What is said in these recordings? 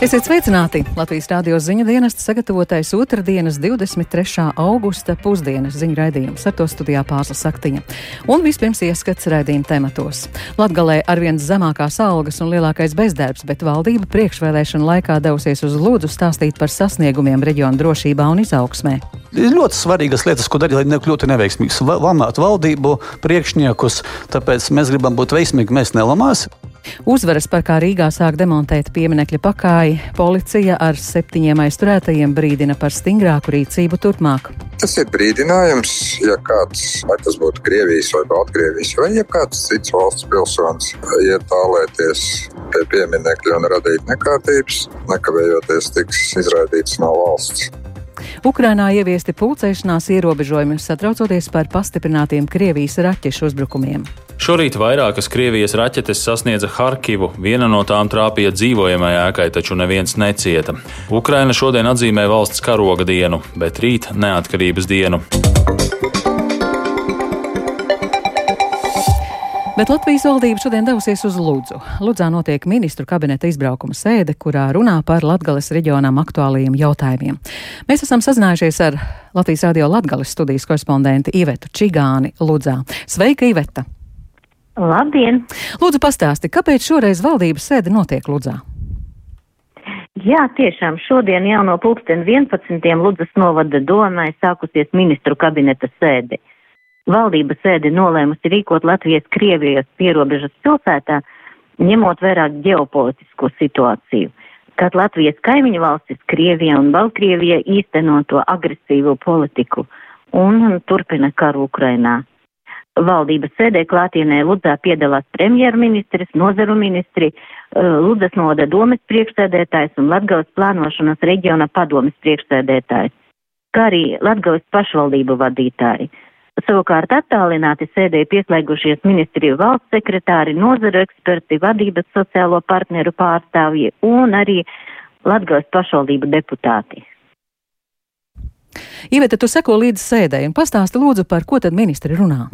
Esiet sveicināti! Latvijas rādio ziņu dienesta sagatavotais otrdienas 23. augusta pusdienas ziņu raidījums ar to studijā pārsla saktiņa. Un vispirms ieskats raidījuma tematos. Latgalē arvien zemākās algas un lielākais bezdarbs, bet valdība priekšvēlēšana laikā devusies uz lūdzu stāstīt par sasniegumiem reģiona drošībā un izaugsmē. Ir ļoti svarīgas lietas, ko darīt, lai nekļūtu neveiksmīgs. Lamāt valdību, priekšniekus, tāpēc mēs gribam būt veiksmīgi, mēs nelamāsim. Uzvaras parkā Rīgā sāk demontēt pieminekļa pakāji. Policija ar septiņiem aizturētajiem brīdina par stingrāku rīcību turpmāk. Tas ir brīdinājums, ja kāds, vai tas būtu Krievijas vai Baltkrievijas, vai ja kāds cits valsts pilsonis iet tālēties pie pieminekļa un radīt nekārtības, nekavējoties tiks izraidīts no valsts. Ukrainā ieviesti pulcēšanās ierobežojumi, satraucoties par pastiprinātiem Krievijas raķešu uzbrukumiem. Šorīt vairākas Krievijas raķetes sasniedza Harkivu, viena no tām trāpīja dzīvojamai ēkai, taču neviens necieta. Ukraina šodien atzīmē valsts karoga dienu, bet rīt neatkarības dienu. Bet Latvijas valdība šodien devusies uz Ludzu. Ludzā notiek ministru kabineta izbraukuma sēde, kurā runā par Latgales reģionām aktuālajiem jautājumiem. Mēs esam sazinājušies ar Latvijas radio Latgales studijas korespondentu Ivetu Čigāni Ludzā. Sveika, Iveta! Labdien! Lūdzu, pastāsti, kāpēc šoreiz valdības sēde notiek Ludzā? Jā, tiešām šodien jau no pulksten 11. Ludzas novada domai sākusies ministru kabineta sēde. Valdība sēdi nolēmusi rīkot Latvijas-Krievijas pierobežas pilsētā, ņemot vērā ģeopolitisko situāciju, kad Latvijas kaimiņu valstis Krievija un Baltkrievija īsteno to agresīvo politiku un turpina karu Ukrainā. Valdības sēdē klātienē Ludzā piedalās premjerministrs, nozaru ministri, eh, Ludzas noda domes priekšsēdētājs un Latgales plānošanas reģiona padomes priekšsēdētājs, kā arī Latgales pašvaldību vadītāji. Savukārt attālināti sēdēja pieslēgušies ministriju valsts sekretāri, nozaru eksperti, vadības sociālo partneru pārstāvji un arī Latgales pašvaldību deputāti. Iveta, tu seko līdz sēdē un pastāsti lūdzu, par ko tad ministri runā?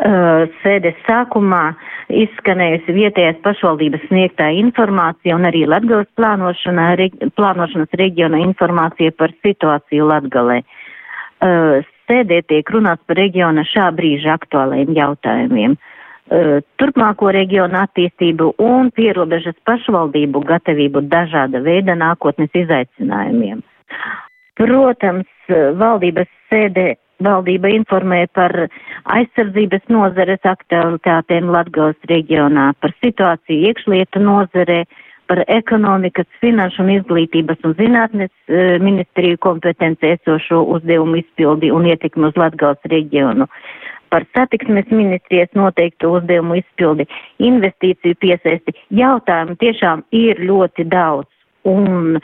Uh, sēdes sākumā izskanējusi vietējās pašvaldības sniegtā informācija un arī Latgales plānošana, re, plānošanas reģiona informācija par situāciju Latgalē. Uh, sēdē tiek runāts par reģiona šā brīža aktuālajiem jautājumiem, turpmāko reģionu attīstību un pierobežas pašvaldību gatavību dažāda veida nākotnes izaicinājumiem. Protams, valdības sēdē valdība informē par aizsardzības nozares aktualitātēm Latgales reģionā, par situāciju iekšlietu nozarē, uh, par ekonomikas, finanšu un izglītības un zinātnes e, ministriju kompetenci esošo uzdevumu izpildi un ietekmi uz Latgals reģionu, par satiksmes ministrijas noteiktu uzdevumu izpildi, investīciju piesaisti. Jautājumu tiešām ir ļoti daudz. Un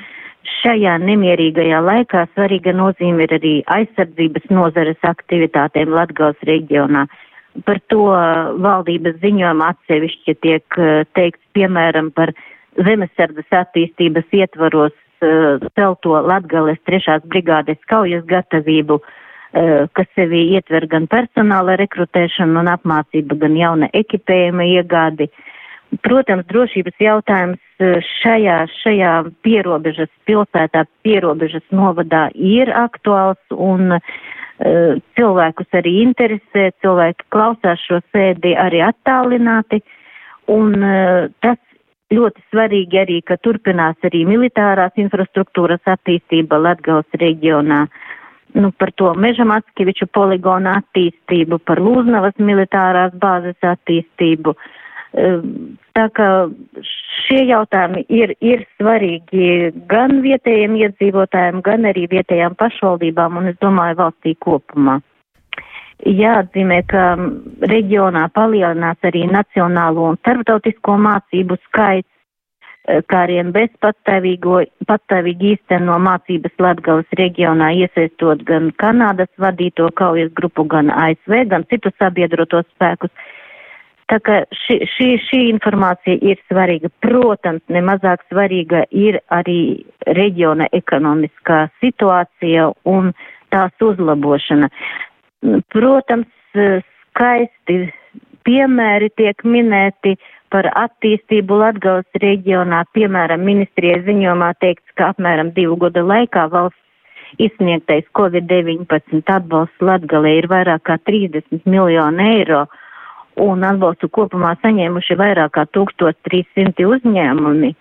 šajā nemierīgajā laikā svarīga nozīme ir arī aizsardzības nozares aktivitātēm Latgals reģionā. Par to valdības ziņojuma atsevišķi tiek e, teikts, piemēram, par zemesardzes attīstības ietvaros uh, celto Latgales trešās brigādes kaujas gatavību, uh, kas sevi ietver gan personāla rekrutēšanu un apmācību, gan jauna ekipējuma iegādi. Protams, drošības jautājums uh, šajā, šajā pierobežas pilsētā, pierobežas novadā ir aktuāls un uh, cilvēkus arī interesē, cilvēki klausās šo sēdi arī attālināti. Un uh, tas Ļoti svarīgi arī, ka turpinās arī militārās infrastruktūras attīstība Latgales reģionā. Nu, par to Meža Matskeviču poligonu attīstību, par Lūznavas militārās bāzes attīstību. Ehm, tā kā šie jautājumi ir, ir svarīgi gan vietējiem iedzīvotājiem, gan arī vietējām pašvaldībām un, es domāju, valstī kopumā. Jāatzīmē, ka reģionā palielinās arī nacionālo un starptautisko mācību skaits, eh, kā arī bez patstāvīgi īsteno mācības Latgales reģionā, iesaistot gan Kanādas vadīto kaujas grupu, gan ASV, gan citus sabiedrotos spēkus. Tā kā šī, šī, šī informācija ir svarīga. Protams, nemazāk svarīga ir arī reģiona ekonomiskā situācija un tās uzlabošana. Protams, skaisti piemēri tiek minēti par attīstību Latgales reģionā. Piemēram, ministrijas ziņojumā teikts, ka apmēram divu gadu laikā valsts izsniegtais Covid-19 atbalsts Latgalē ir vairāk kā 30 miljonu eiro un atbalstu kopumā saņēmuši vairāk kā 1300 uzņēmumi.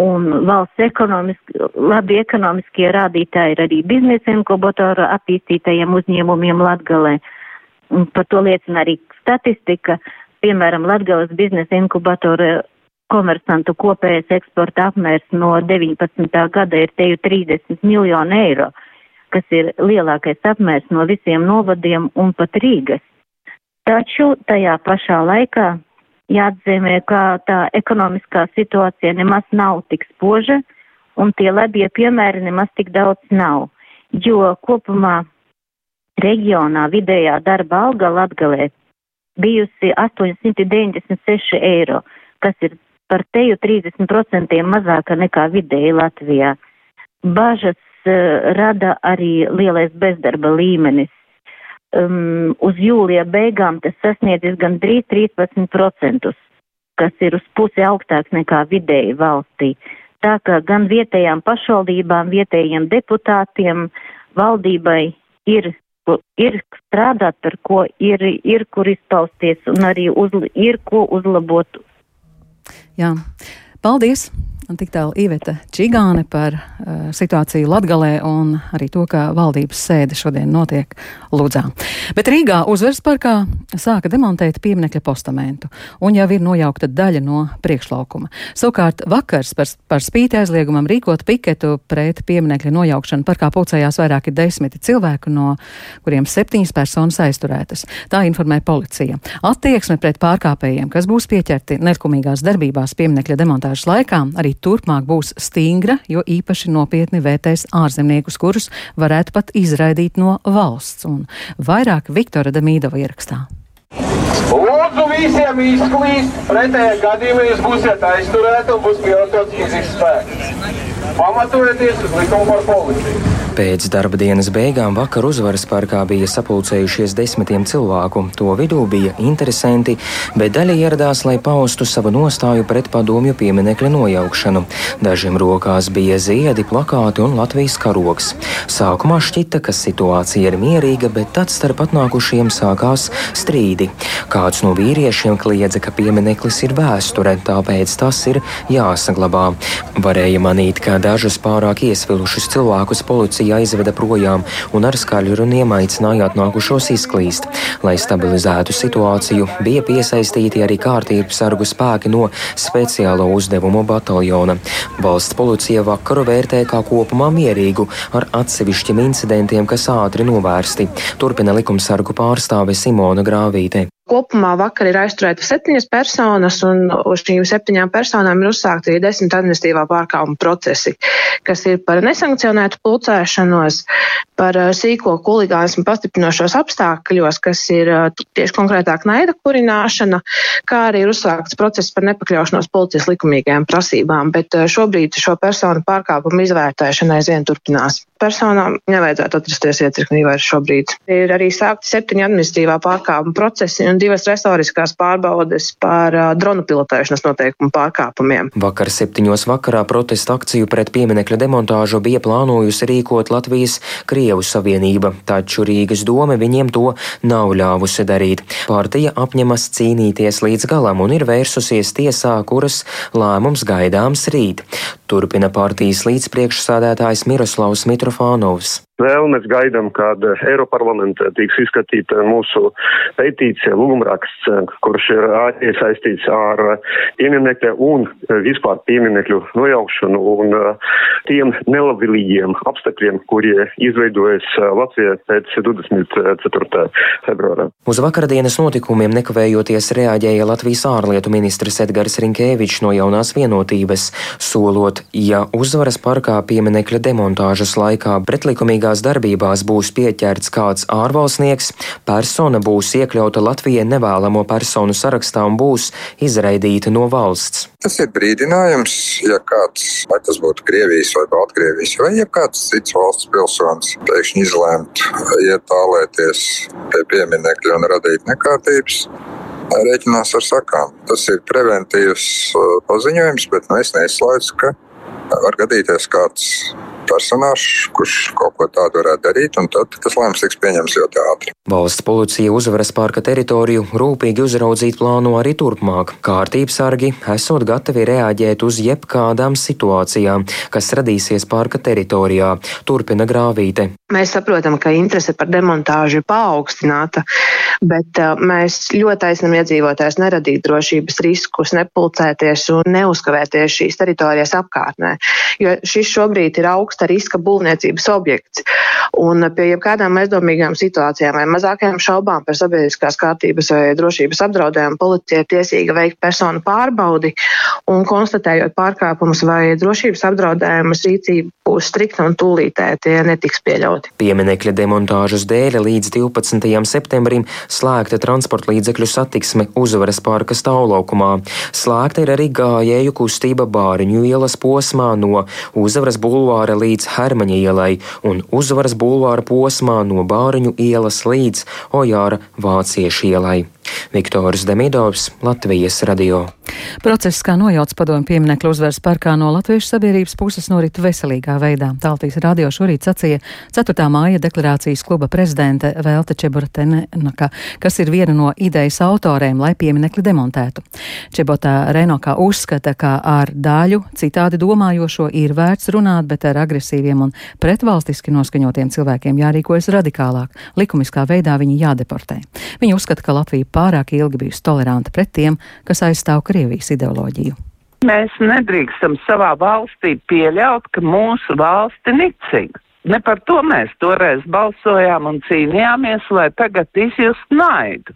Un valsts ekonomiski, labi ekonomiskie rādītāji ir arī biznesa inkubatoru attīstītajiem uzņēmumiem Latgalē. Un par to liecina arī statistika. Piemēram, Latgales biznesa inkubatoru komersantu kopējais eksporta apmērs no 19. gada ir teju 30 miljonu eiro, kas ir lielākais apmērs no visiem novadiem un pat Rīgas. Taču tajā pašā laikā jāatzīmē, ka tā ekonomiskā situācija nemaz nav tik spoža un tie labie piemēri nemaz tik daudz nav, jo kopumā reģionā vidējā darba alga Latgalē bijusi 896 eiro, kas ir par teju 30% mazāka nekā vidēji Latvijā. Bažas uh, rada arī lielais bezdarba līmenis. Um, uz jūlija beigām tas sasniedzis gandrīz 13%, kas ir uz pusi augstāks nekā vidēji valstī. Tā kā gan vietējām pašvaldībām, vietējiem deputātiem, valdībai ir ir strādāt, par ko ir, ir kur izpausties un arī uz, ir ko uzlabot. Jā, paldies! Un tik tālu Iveta Čigāne par uh, situāciju Latgalē un arī to, ka valdības sēde šodien notiek Ludzā. Bet Rīgā uzvaras parkā sāka demontēt pieminekļa postamentu un jau ir nojaukta daļa no priekšlaukuma. Savukārt vakars par, par spīti aizliegumam rīkot piketu pret pieminekļa nojaukšanu parkā pulcējās vairāki desmiti cilvēku, no kuriem septiņas personas aizturētas. Tā informē policija. Attieksme pret pārkāpējiem, kas būs pieķerti nelikumīgās darbībās pieminekļa demontāžas laikā, arī arī turpmāk būs stingra, jo īpaši nopietni vērtēs ārzemniekus, kurus varētu pat izraidīt no valsts. Un vairāk Viktora Demīdova ierakstā. Lūdzu, visiem izklīst, pretējā gadījumā jūs būsiet aizturēti un būs pielietots fizisks spēks. Pamatojoties uz likumu par policiju. Pēc darba dienas beigām vakar uzvaras parkā bija sapulcējušies desmitiem cilvēku. To vidū bija interesanti, bet daļa ieradās, lai paustu savu nostāju pret padomju pieminekļa nojaukšanu. Dažiem rokās bija ziedi, plakāti un Latvijas karoks. Sākumā šķita, ka situācija ir mierīga, bet tad starp atnākušiem sākās strīdi. Kāds no vīriešiem kliedza, ka piemineklis ir vēsture, tāpēc tas ir jāsaglabā. Varēja manīt, ka dažus pārāk iesvilušus cilvēkus policija policija aizveda projām un ar skaļu runiem aicināja atnākušos izklīst. Lai stabilizētu situāciju, bija piesaistīti arī kārtības sargu spēki no speciālo uzdevumu bataljona. Valsts policija vakaru vērtē kā kopumā mierīgu, ar atsevišķiem incidentiem, kas ātri novērsti. Turpina likumsargu pārstāve Simona Grāvīte. Kopumā vakar ir aizturēta septiņas personas, un uz šīm septiņām personām ir uzsākti arī desmit administratīvā pārkāpuma procesi, kas ir par nesankcionētu pulcēšanos, par sīko huligānismu pastiprinošos apstākļos, kas ir tieši konkrētāk naida kurināšana, kā arī ir uzsākts process par nepakļaušanos policijas likumīgajām prasībām, bet šobrīd šo personu pārkāpumu izvērtēšana aizvien turpinās. Personām nevajadzētu atrasties iecirknī vairs šobrīd. Ir arī sākti septiņi administratīvā pārkāpuma procesi un divas restoriskās pārbaudes par uh, dronu pilotēšanas noteikumu pārkāpumiem. Vakar septiņos vakarā protesta akciju pret pieminekļa demontāžu bija plānojusi rīkot Latvijas Krievu Savienība, taču Rīgas doma viņiem to nav ļāvusi darīt. Partija apņemas cīnīties līdz galam un ir vērsusies tiesā, kuras lēmums gaidāms rīt. Turpina partijas līdzpriekšsādētājs Miroslavs Mitrofānovs. Vēl mēs gaidām, kad Eiroparlamentā tiks izskatīta mūsu pētīcija, lūgumraksts, kurš ir iesaistīts ar pieminekļa un vispār pieminekļu nojaukšanu un tiem nelabvēlīgiem apstākļiem, kuri izveidojas Latvijā pēc 24. februāra. Uz vakardienas notikumiem nekavējoties reaģēja Latvijas ārlietu ministrs Edgars Rinkēvičs no jaunās vienotības, solot, ja uzvaras parkā pieminekļa demontāžas laikā pretlikumīgā šajās darbībās būs pieķerts kāds ārvalstnieks, persona būs iekļauta Latvijai nevēlamo personu sarakstā un būs izraidīta no valsts. Tas ir brīdinājums, ja kāds, vai tas būtu Krievijas vai Baltkrievijas vai jebkāds cits valsts pilsonis, pēkšņi izlēmt iet tālēties pie pieminekļa un radīt nekārtības rēķinās ar sakām. Tas ir preventīvs paziņojums, bet nu, es neizslēdzu, ka var gadīties kāds personāžs, kurš kaut ko tādu varētu darīt, un tad tas lēmums tiks pieņemts ļoti ātri. Valsts policija uzvaras parka teritoriju rūpīgi uzraudzīt plāno arī turpmāk. Kārtības sargi esot gatavi reaģēt uz jebkādām situācijām, kas radīsies parka teritorijā, turpina Grāvīte. Mēs saprotam, ka interese par demontāžu ir paaugstināta, bet uh, mēs ļoti aicinām iedzīvotājus neradīt drošības riskus, nepulcēties un neuzkavēties šīs teritorijas apkārtnē, jo šis šobrīd ir augsta riska būvniecības objekts. Un pie jebkādām aizdomīgām situācijām vai mazākajām šaubām par sabiedriskās kārtības vai drošības apdraudējumu policija ir tiesīga veikt personu pārbaudi un konstatējot pārkāpumus vai drošības apdraudējumus rīcība būs strikta un tūlītē tie netiks pieļauti. Pieminekļa demontāžas dēļ līdz 12. septembrim slēgta transporta līdzekļu satiksme uzvaras parka stāvlaukumā. Slēgta ir arī gājēju kustība Bāriņu ielas posmā no uzvaras bulvāra līdz Hermaņa ielai un uzvaras bulvāra posmā no Bāriņu ielas līdz Ojāra Vāciešu ielai. Viktors Demidovs, Latvijas radio. Process, kā nojauts padomju pieminiektu uzvaras parkā no latviešu sabiedrības puses, norit veselīgā veidā. Tāltīs radio šorīt sacīja 4. māja deklarācijas kluba prezidente Velta Čeboratenaka, kas ir viena no idejas autoriem, lai pieminekli demontētu. Čebotā Renokā uzskata, ka ar daļu citādi domājošo ir vērts runāt, bet ar agresīviem un pretvalstiski noskaņotiem cilvēkiem jārīkojas radikālāk. Likumiskā veidā viņi jādeportē. Viņa uzskata, ka Latvija pārāk ilgi bijusi toleranta pret tiem, kas aizstāv Krievijas ideoloģiju. Mēs nedrīkstam savā valstī pieļaut, ka mūsu valsti nicina. Ne par to mēs toreiz balsojām un cīnījāmies, lai tagad izjust naidu.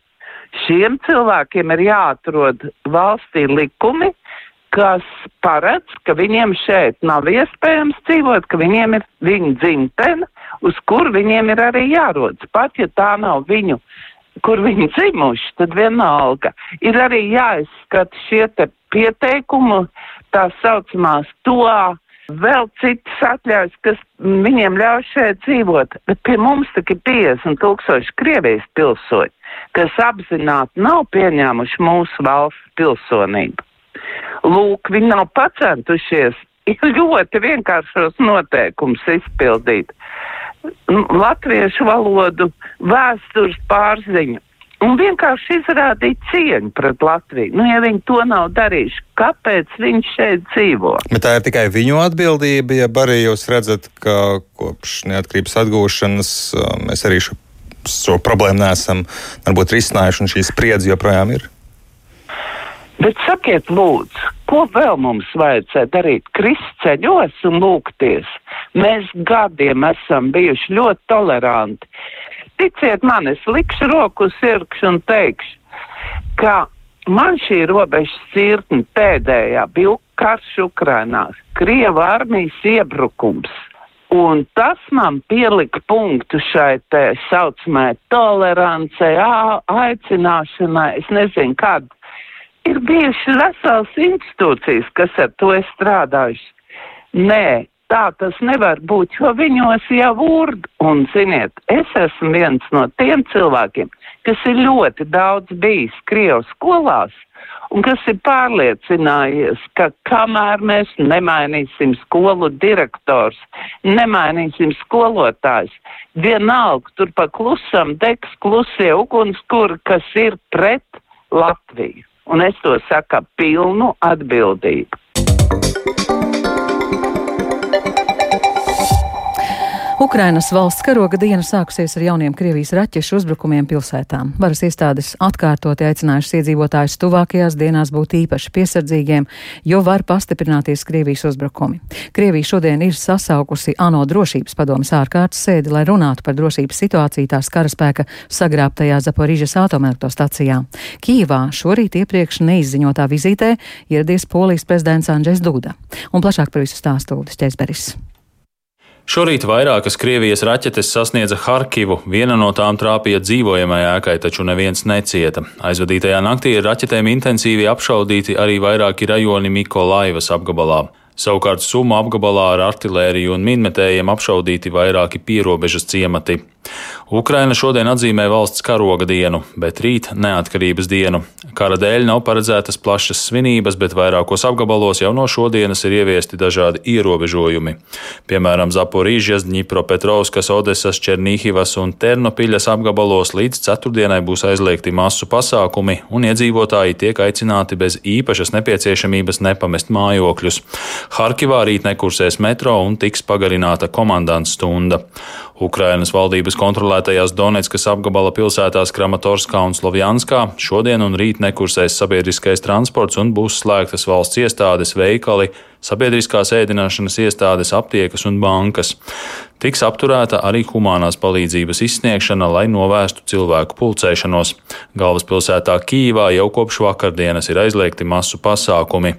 Šiem cilvēkiem ir jāatrod valstī likumi, kas paredz, ka viņiem šeit nav iespējams dzīvot, ka viņiem ir viņa dzimtene, uz kur viņiem ir arī jārodas. Pat ja tā nav viņu kur viņi dzimuši, tad vienalga ir arī jāizskata šie te pieteikumi, tā saucamās toā, vēl citas atļaujas, kas viņiem ļauj šeit dzīvot. Bet pie mums tik ir 50 tūkstoši Krievijas pilsoņi, kas apzināti nav pieņēmuši mūsu valsts pilsonību. Lūk, viņi nav pacentušies ļoti vienkāršos noteikumus izpildīt latviešu valodu, vēstures pārziņu. Un vienkārši izrādīt cieņu pret Latviju. Nu, ja viņi to nav darījuši, kāpēc viņi šeit dzīvo? Bet tā ir tikai viņu atbildība, ja arī jūs redzat, ka kopš neatkarības atgūšanas mēs arī šo, šo problēmu neesam varbūt risinājuši, un šī spriedze joprojām ir. Bet sakiet, lūdzu, ko vēl mums vajadzēja darīt? Krist ceļos un lūgties. Mēs gadiem esam bijuši ļoti toleranti. Ticiet man, es likšu roku sirkšu un teikšu, ka man šī robežas cirtne pēdējā bija karš Ukrainā, Krieva armijas iebrukums. Un tas man pielika punktu šai tā saucamai tolerancei, aicināšanai, es nezinu, kādu ir bijušas veselas institūcijas, kas ar to ir strādājušas. Nē, tā tas nevar būt, jo viņos jau urd. Un, ziniet, es esmu viens no tiem cilvēkiem, kas ir ļoti daudz bijis Krievijas skolās un kas ir pārliecinājies, ka kamēr mēs nemainīsim skolu direktors, nemainīsim skolotājs, vienalga tur pa klusam degs klusie ugunskuri, kas ir pret Latviju un es to saku pilnu atbildību. Ukrainas valsts karoga diena sākusies ar jauniem Krievijas raķešu uzbrukumiem pilsētām. Varas iestādes atkārtoti aicinājušas iedzīvotājus tuvākajās dienās būt īpaši piesardzīgiem, jo var pastiprināties Krievijas uzbrukumi. Krievija šodien ir sasaukusi ANO drošības padomas ārkārtas sēdi, lai runātu par drošības situāciju tās karaspēka sagrābtajā Zaporižas atomelektrostacijā. Kīvā šorīt iepriekš neizziņotā vizītē ieradies Polijas prezidents Andrzejs Duda. Un plašāk par visu stāstu Lūdzu Ķezberis. Šorīt vairākas Krievijas raķetes sasniedza Harkivu, viena no tām trāpīja dzīvojamai ēkai, taču neviens necieta. Aizvadītajā naktī ar raķetēm intensīvi apšaudīti arī vairāki rajoni Mikolaivas apgabalā. Savukārt Suma apgabalā ar artilēriju un minmetējiem apšaudīti vairāki pierobežas ciemati. Ukraina šodien atzīmē valsts karoga dienu, bet rīt neatkarības dienu. Kara dēļ nav paredzētas plašas svinības, bet vairākos apgabalos jau no šodienas ir ieviesti dažādi ierobežojumi. Piemēram, Zaporīžas, Dņipropetrovskas, Odesas, Černīhivas un Ternopiļas apgabalos līdz ceturtdienai būs aizliegti masu pasākumi, un iedzīvotāji tiek aicināti bez īpašas nepieciešamības nepamest mājokļus. Harkivā rīt nekursēs metro un tiks pagarināta komandants stunda. Ukrainas valdības kontrolētajās Donetskas apgabala pilsētās Kramatorskā un Slovjanskā šodien un rīt nekursēs sabiedriskais transports un būs slēgtas valsts iestādes, veikali, sabiedriskās ēdināšanas iestādes, aptiekas un bankas. Tiks apturēta arī humanās palīdzības izsniegšana, lai novērstu cilvēku pulcēšanos. Galvaspilsētā Kīvā jau kopš vakardienas ir aizliegti masu pasākumi.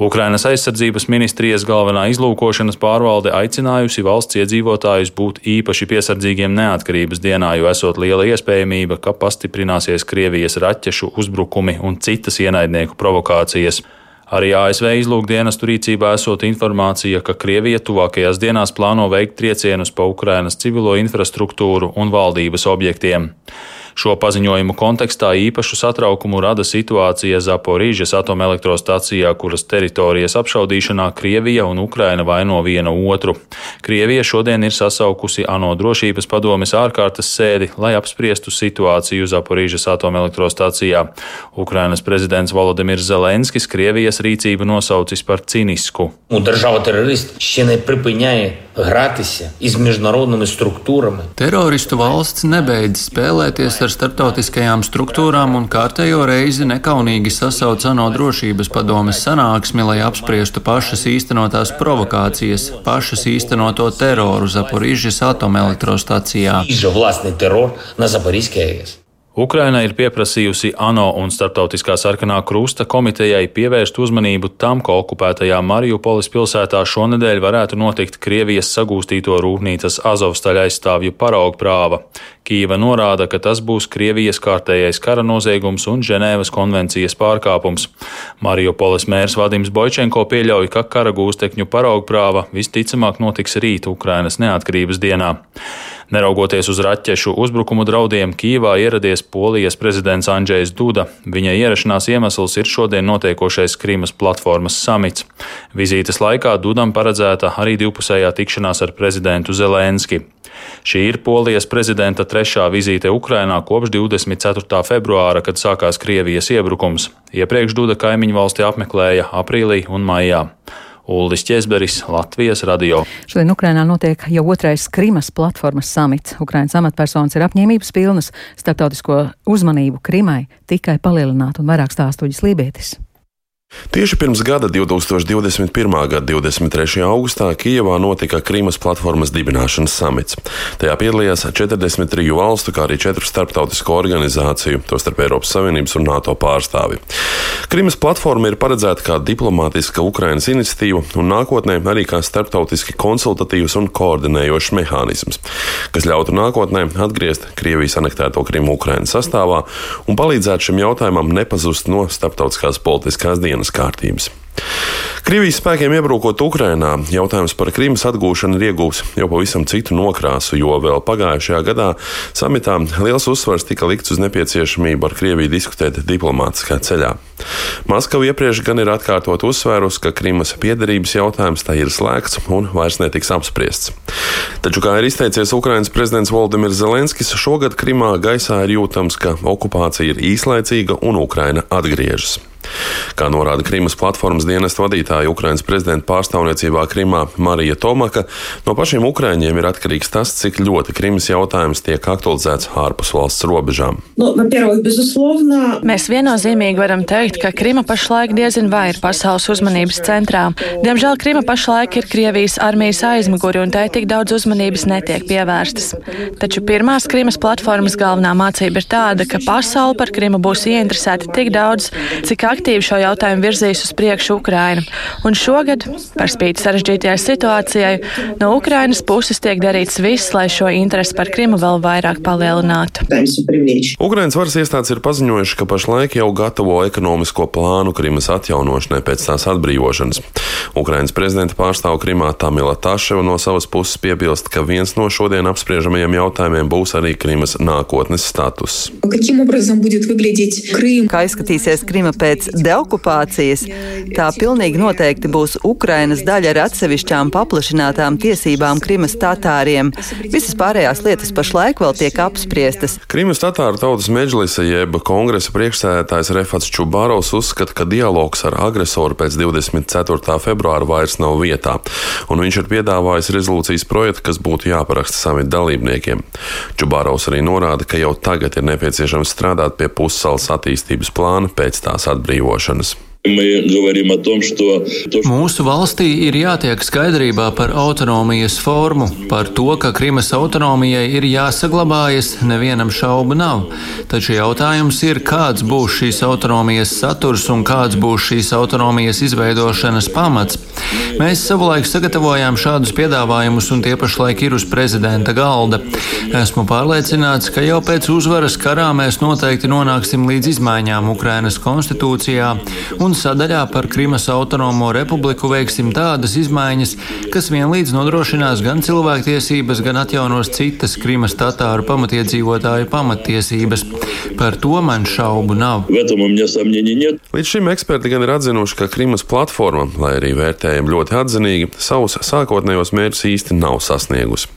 Ukrainas aizsardzības ministrijas galvenā izlūkošanas pārvalde aicinājusi valsts iedzīvotājus būt īpaši piesardzīgiem neatkarības dienā, jo esot liela iespējamība, ka pastiprināsies Krievijas raķešu uzbrukumi un citas ienaidnieku provokācijas. Arī ASV izlūkdienestu rīcībā esot informācija, ka Krievija tuvākajās dienās plāno veikt triecienus pa Ukrainas civilo infrastruktūru un valdības objektiem. Šo paziņojumu kontekstā īpašu satraukumu rada situācija Zaporīžas atomelektrostacijā, kuras teritorijas apšaudīšanā Krievija un Ukraina vaino viena otru. Krievija šodien ir sasaukusi ANO drošības padomes ārkārtas sēdi, lai apspriestu situāciju Zaporīžas atomelektrostacijā. Ukrainas prezidents Volodimirs Zelenskis Krievijas rīcību nosaucis par cinisku. Teroristu valsts nebeidz spēlēties ar starptautiskajām struktūrām un kārtējo reizi nekaunīgi sasauc ANO drošības padomes sanāksmi, lai apspriestu pašas īstenotās provokācijas, pašas īstenoto teroru Zaporižas atomelektrostacijā. Ukraina ir pieprasījusi ANO un Startautiskā sarkanā krusta komitejai pievērst uzmanību tam, ka okupētajā Mariupolis pilsētā šonadēļ varētu notikt Krievijas sagūstīto rūpnīcas Azovstaļa aizstāvju paraugprāva. Kīva norāda, ka tas būs Krievijas kārtējais kara noziegums un Ženēvas konvencijas pārkāpums. Mariupolis mērs Vadims Boičenko pieļauj, ka kara gūstekņu paraugprāva visticamāk notiks rīt Ukrainas neatkarības dienā. Neraugoties uz raķešu uzbrukumu draudiem, Kīvā ieradies Polijas prezidents Andrzejs Duda. Viņa ierašanās iemesls ir šodien notiekošais Krīmas platformas samits. Vizītes laikā Dudam paredzēta arī divpusējā tikšanās ar prezidentu Zelenski. Šī ir Polijas prezidenta trešā vizīte Ukrainā kopš 24. februāra, kad sākās Krievijas iebrukums. Iepriekš Duda kaimiņu valsti apmeklēja aprīlī un maijā. Uldis Česberis, Latvijas radio. Šodien Ukrainā notiek jau otrais Krimas platformas samits. Ukrainas amatpersonas ir apņēmības pilnas starptautisko uzmanību Krimai tikai palielināt un vairāk stāstuģis Lībietis. Tieši pirms gada, 2021. gada 23. augustā, Kijevā notika Krīmas platformas dibināšanas samits. Tajā piedalījās 43 valstu, kā arī 4 starptautisko organizāciju, tostarp Eiropas Savienības un NATO pārstāvi. Krīmas platforma ir paredzēta kā diplomātiska Ukrainas iniciatīva un nākotnē arī kā starptautiski konsultatīvs un koordinējošs mehānisms, kas ļautu nākotnē atgriezt Krievijas anektēto Krimu Ukrainas sastāvā un palīdzētu šim jautājumam nepazust no starptautiskās politiskās dienas dienas kārtības. Krievijas spēkiem iebrukot Ukrainā, jautājums par Krimas atgūšanu ir iegūts jau pavisam citu nokrāsu, jo vēl pagājušajā gadā samitā liels uzsvars tika likts uz nepieciešamību ar Krieviju diskutēt diplomātiskā ceļā. Maskava iepriekš gan ir atkārtot uzsvērus, ka Krimas piederības jautājums tā ir slēgts un vairs netiks apspriests. Taču, kā ir izteicies Ukrainas prezidents Valdemirs Zelenskis, šogad Krimā gaisā ir jūtams, ka okupācija ir īslaicīga un Ukraina atgriežas. Kā norāda Krimas platformas dienesta vadītāja Ukrainas prezidenta pārstāvniecībā Krimā Marija Tomaka, no pašiem Ukraiņiem ir atkarīgs tas, cik ļoti Krimas jautājums tiek aktualizēts ārpus valsts robežām. Nu, Mēs viennozīmīgi varam teikt, ka Krima pašlaik diezin vai ir pasaules uzmanības centrā. Diemžēl Krima pašlaik ir Krievijas armijas aizmuguri un tai tik daudz uzmanības netiek pievērstas. Taču pirmās Krimas platformas galvenā mācība ir tāda, ka pasaule par Krimu būs ieinteresēta tik daudz, cik aktīvi šo jautājumu virzīs uz priekšu Ukraina. Un šogad, par spīti sarežģītajai situācijai, no Ukrainas puses tiek darīts viss, lai šo interesi par Krimu vēl vairāk palielinātu. Ukrainas varas iestādes ir paziņojuši, ka pašlaik jau gatavo ekonomisko plānu Krimas atjaunošanai pēc tās atbrīvošanas. Ukrainas prezidenta pārstāvu Krimā Tamila Taševa no savas puses piebilst, ka viens no šodien apspriežamajiem jautājumiem būs arī Krimas nākotnes status. Kā izskatīsies Krima pēc deokupācijas, tā pilnīgi noteikti būs Ukrainas daļa ar atsevišķām paplašinātām tiesībām Krimas tatāriem. Visas pārējās lietas pašlaik vēl tiek apspriestas. Krimas tatāru tautas meģlisa jeb kongresa priekšsēdētājs Refats Čubārovs uzskata, ka dialogs ar agresoru pēc 24. februāra vairs nav vietā, un viņš ir piedāvājis rezolūcijas projektu, kas būtu jāparaksta samita dalībniekiem. Čubārovs arī norāda, ka jau tagad ir nepieciešams strādāt pie pussalas attīstības plāna pēc tās atbrīvošanas. Mūsu valstī ir jātiek skaidrībā par autonomijas formu, par to, ka Krimas autonomijai ir jāsaglabājas, nevienam šaubu nav. Taču jautājums ir, kāds būs šīs autonomijas saturs un kāds būs šīs autonomijas izveidošanas pamats. Mēs savulaik sagatavojām šādus piedāvājumus, un tie pašlaik ir uz prezidenta galda. Esmu pārliecināts, ka jau pēc uzvaras karā mēs noteikti nonāksim līdz izmaiņām Ukrainas konstitūcijā un sadaļā par Krimas autonomo republiku veiksim tādas izmaiņas, kas vienlīdz nodrošinās gan cilvēktiesības, gan atjaunos citas Krimas tatāru pamatiedzīvotāju pamatiesības. Par to man šaubu nav. Līdz šim eksperti gan ir atzinuši, ka Krimas platforma, lai arī vērtējumi ļoti atzinīgi, savus sākotnējos mērķus īsti nav sasniegusi.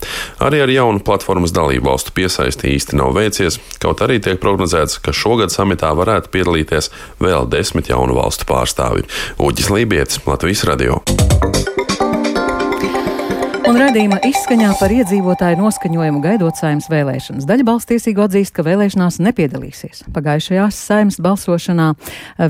Arī ar jaunu platformas dalību valstu piesaisti īsti nav veicies, kaut arī tiek prognozēts, ka šogad samitā varētu piedalīties vēl desmit jaunu valstu pārstāvi - Uģis Lībijams, Latvijas Radio. Un redzījuma izskaņā par iedzīvotāju noskaņojumu gaidot saimnes vēlēšanas. Daļa balstiesīgo atzīst, ka vēlēšanās nepiedalīsies. Pagājušajās saimnes balsošanā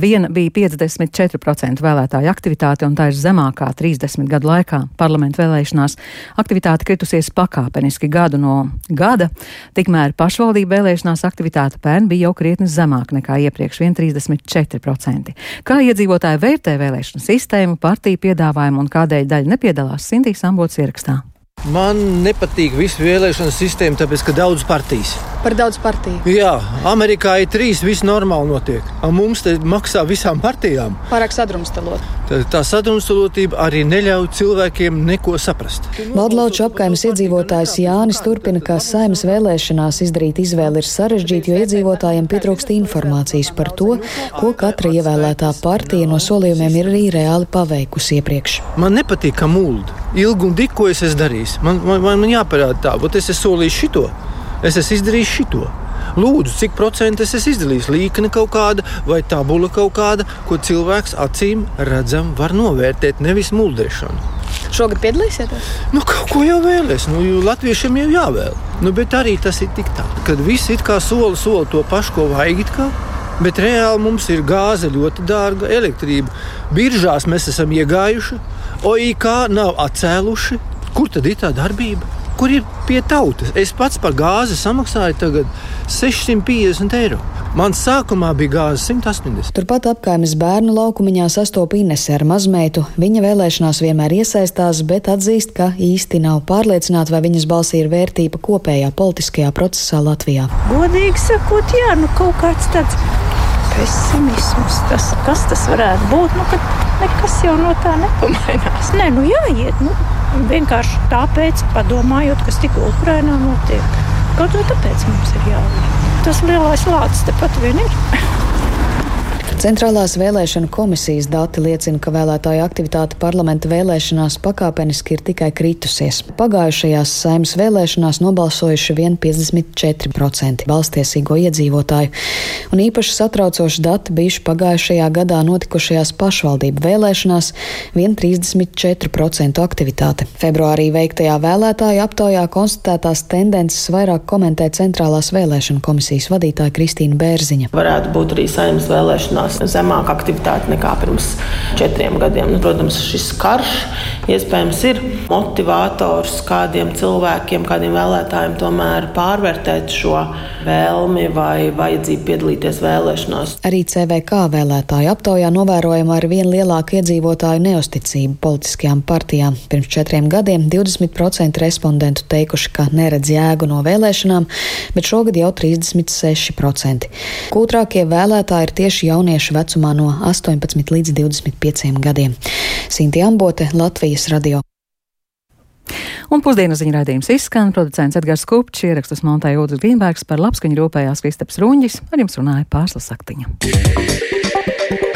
viena bija 54% vēlētāju aktivitāte, un tā ir zemākā 30 gadu laikā. Parlamentu vēlēšanās aktivitāte kritusies pakāpeniski gadu no gada, tikmēr pašvaldību vēlēšanās aktivitāte pērn bija jau krietni zemāka nekā iepriekš - 1,34%. Kā iedzīvotāji vērtē vēlēšanu sistēmu, partiju piedāvājumu un kādēļ daļa nepiedalās, Sintīs Ambots ierakstā. Man nepatīk visu vēlēšanu sistēmu, tāpēc, ka daudz partijas. Par daudz partiju. Jā, Amerikā ir trīs, viss normāli notiek. A mums te maksā visām partijām. Pārāk sadrumstalot. Tā, tā sadrumstalotība arī neļauj cilvēkiem neko saprast. Valdlauču apkaimes iedzīvotājs Jānis turpina, ka saimas vēlēšanās izdarīt izvēli ir sarežģīti, jo iedzīvotājiem pietrūkst informācijas par to, ko katra ievēlētā partija no solījumiem ir arī reāli paveikusi iepriekš. Man nepatīk, ka mūlda. Ilgi un dikko es esmu darījis. Man, man, man, jāparāda tā, bet es esmu solījis šito, es esmu izdarījis šito. Lūdzu, cik procentu es esmu izdarījis? Līkne kaut kāda vai tabula kaut kāda, ko cilvēks acīm redzam var novērtēt, nevis muldēšanu. Šogad piedalīsieties? Nu, kaut ko jau vēlēs. Nu, latviešiem jau jāvēl. Nu, bet arī tas ir tik tā, ka visi it kā soli soli to pašu, ko vajag it kā. Bet reāli mums ir gāze ļoti dārga, elektrība. Biržās mēs esam iegājuši, OIK nav atcēluši. Kur tad ir tā darbība? Kur ir pie tautas? Es pats par gāzi samaksāju tagad 650 eiro. Man sākumā bija gāze 180. Turpat apkaimes bērnu laukumiņā sastopa Inese ar mazmeitu. Viņa vēlēšanās vienmēr iesaistās, bet atzīst, ka īsti nav pārliecināta, vai viņas balsī ir vērtība kopējā politiskajā procesā Latvijā. Godīgi sakot, jā, nu kaut kāds tāds pesimisms. Tas, kas tas varētu būt? Nu, nekas jau no tā nepamainās. Nē, nu jāiet. Nu, vienkārši tāpēc, padomājot, kas tikko Ukrainā notiek. Kaut vai tāpēc mums ir jāiet. Tas lielais lācis tepat vien ir. Centrālās vēlēšana komisijas dati liecina, ka vēlētāju aktivitāte parlamenta vēlēšanās pakāpeniski ir tikai kritusies. Pagājušajās saimnes vēlēšanās nobalsojuši vien 54% balstiesīgo iedzīvotāju, un īpaši satraucoši dati bijuši pagājušajā gadā notikušajās pašvaldību vēlēšanās - vien 34% aktivitāte. Februārī veiktajā vēlētāju aptaujā konstatētās tendences vairāk komentē Centrālās vēlēšana komisijas vadītāja Kristīna Bērziņa. Varētu būt arī saimnes vēlēšanās gadījumos zemāka aktivitāte nekā pirms četriem gadiem. Nu, protams, šis karš iespējams ir motivators kādiem cilvēkiem, kādiem vēlētājiem tomēr pārvērtēt šo vēlmi vai vajadzību piedalīties vēlēšanās. Arī CVK vēlētāju aptaujā novērojama ar vien lielāku iedzīvotāju neusticību politiskajām partijām. Pirms četriem gadiem 20% respondentu teikuši, ka neredz jēgu no vēlēšanām, bet šogad jau 36%. Kūtrākie vēlētāji ir tieši jaunieši jauniešu vecumā no 18 līdz 25 gadiem. Sinti Ambote, Latvijas radio. Un pusdienas ziņa raidījums izskan, producents Edgars Kupčs, ierakstus montēja Ūdens Grīnbergs par labskaņu rūpējās Kristaps Ruņģis, ar jums runāja Pārslas Saktiņa.